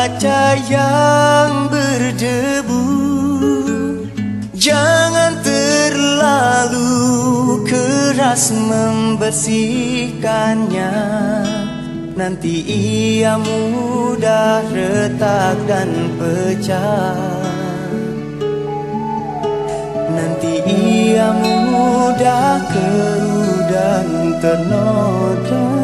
kaca yang berdebu Jangan terlalu keras membersihkannya. Nanti ia mudah retak dan pecah. Nanti ia mudah kerudang dan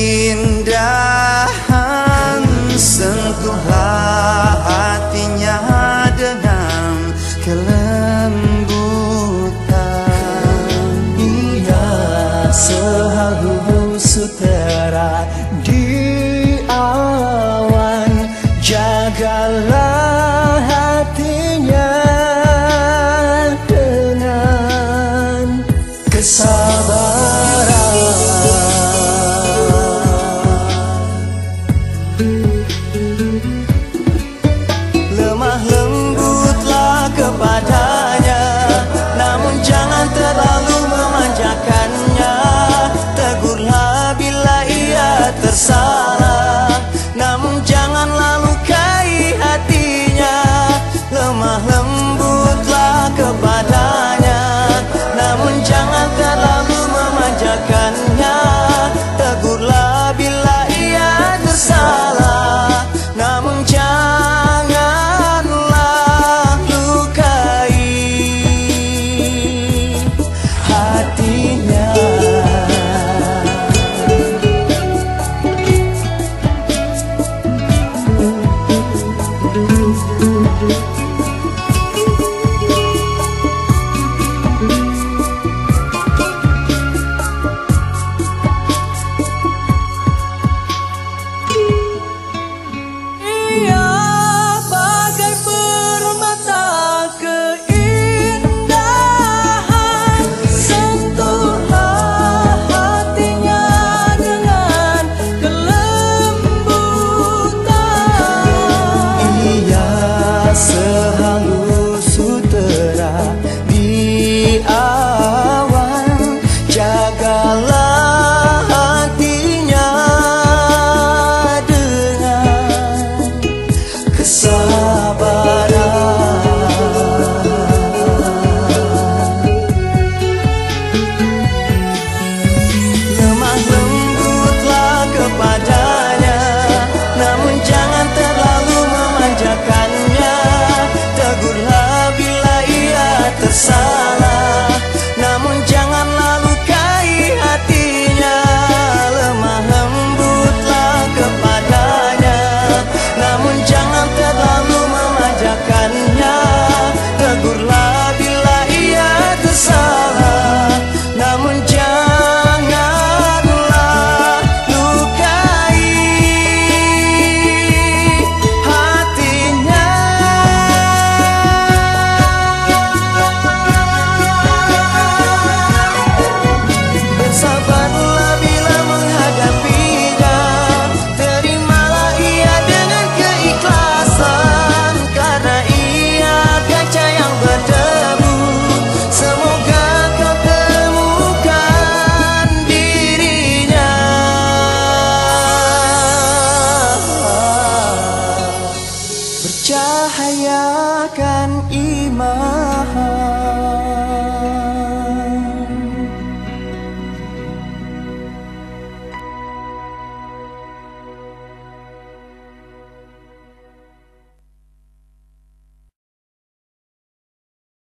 keindahan sentuhlah hatinya dengan kelembutan. Ia selalu sutera di awan. Jagalah sun. cahayakan iman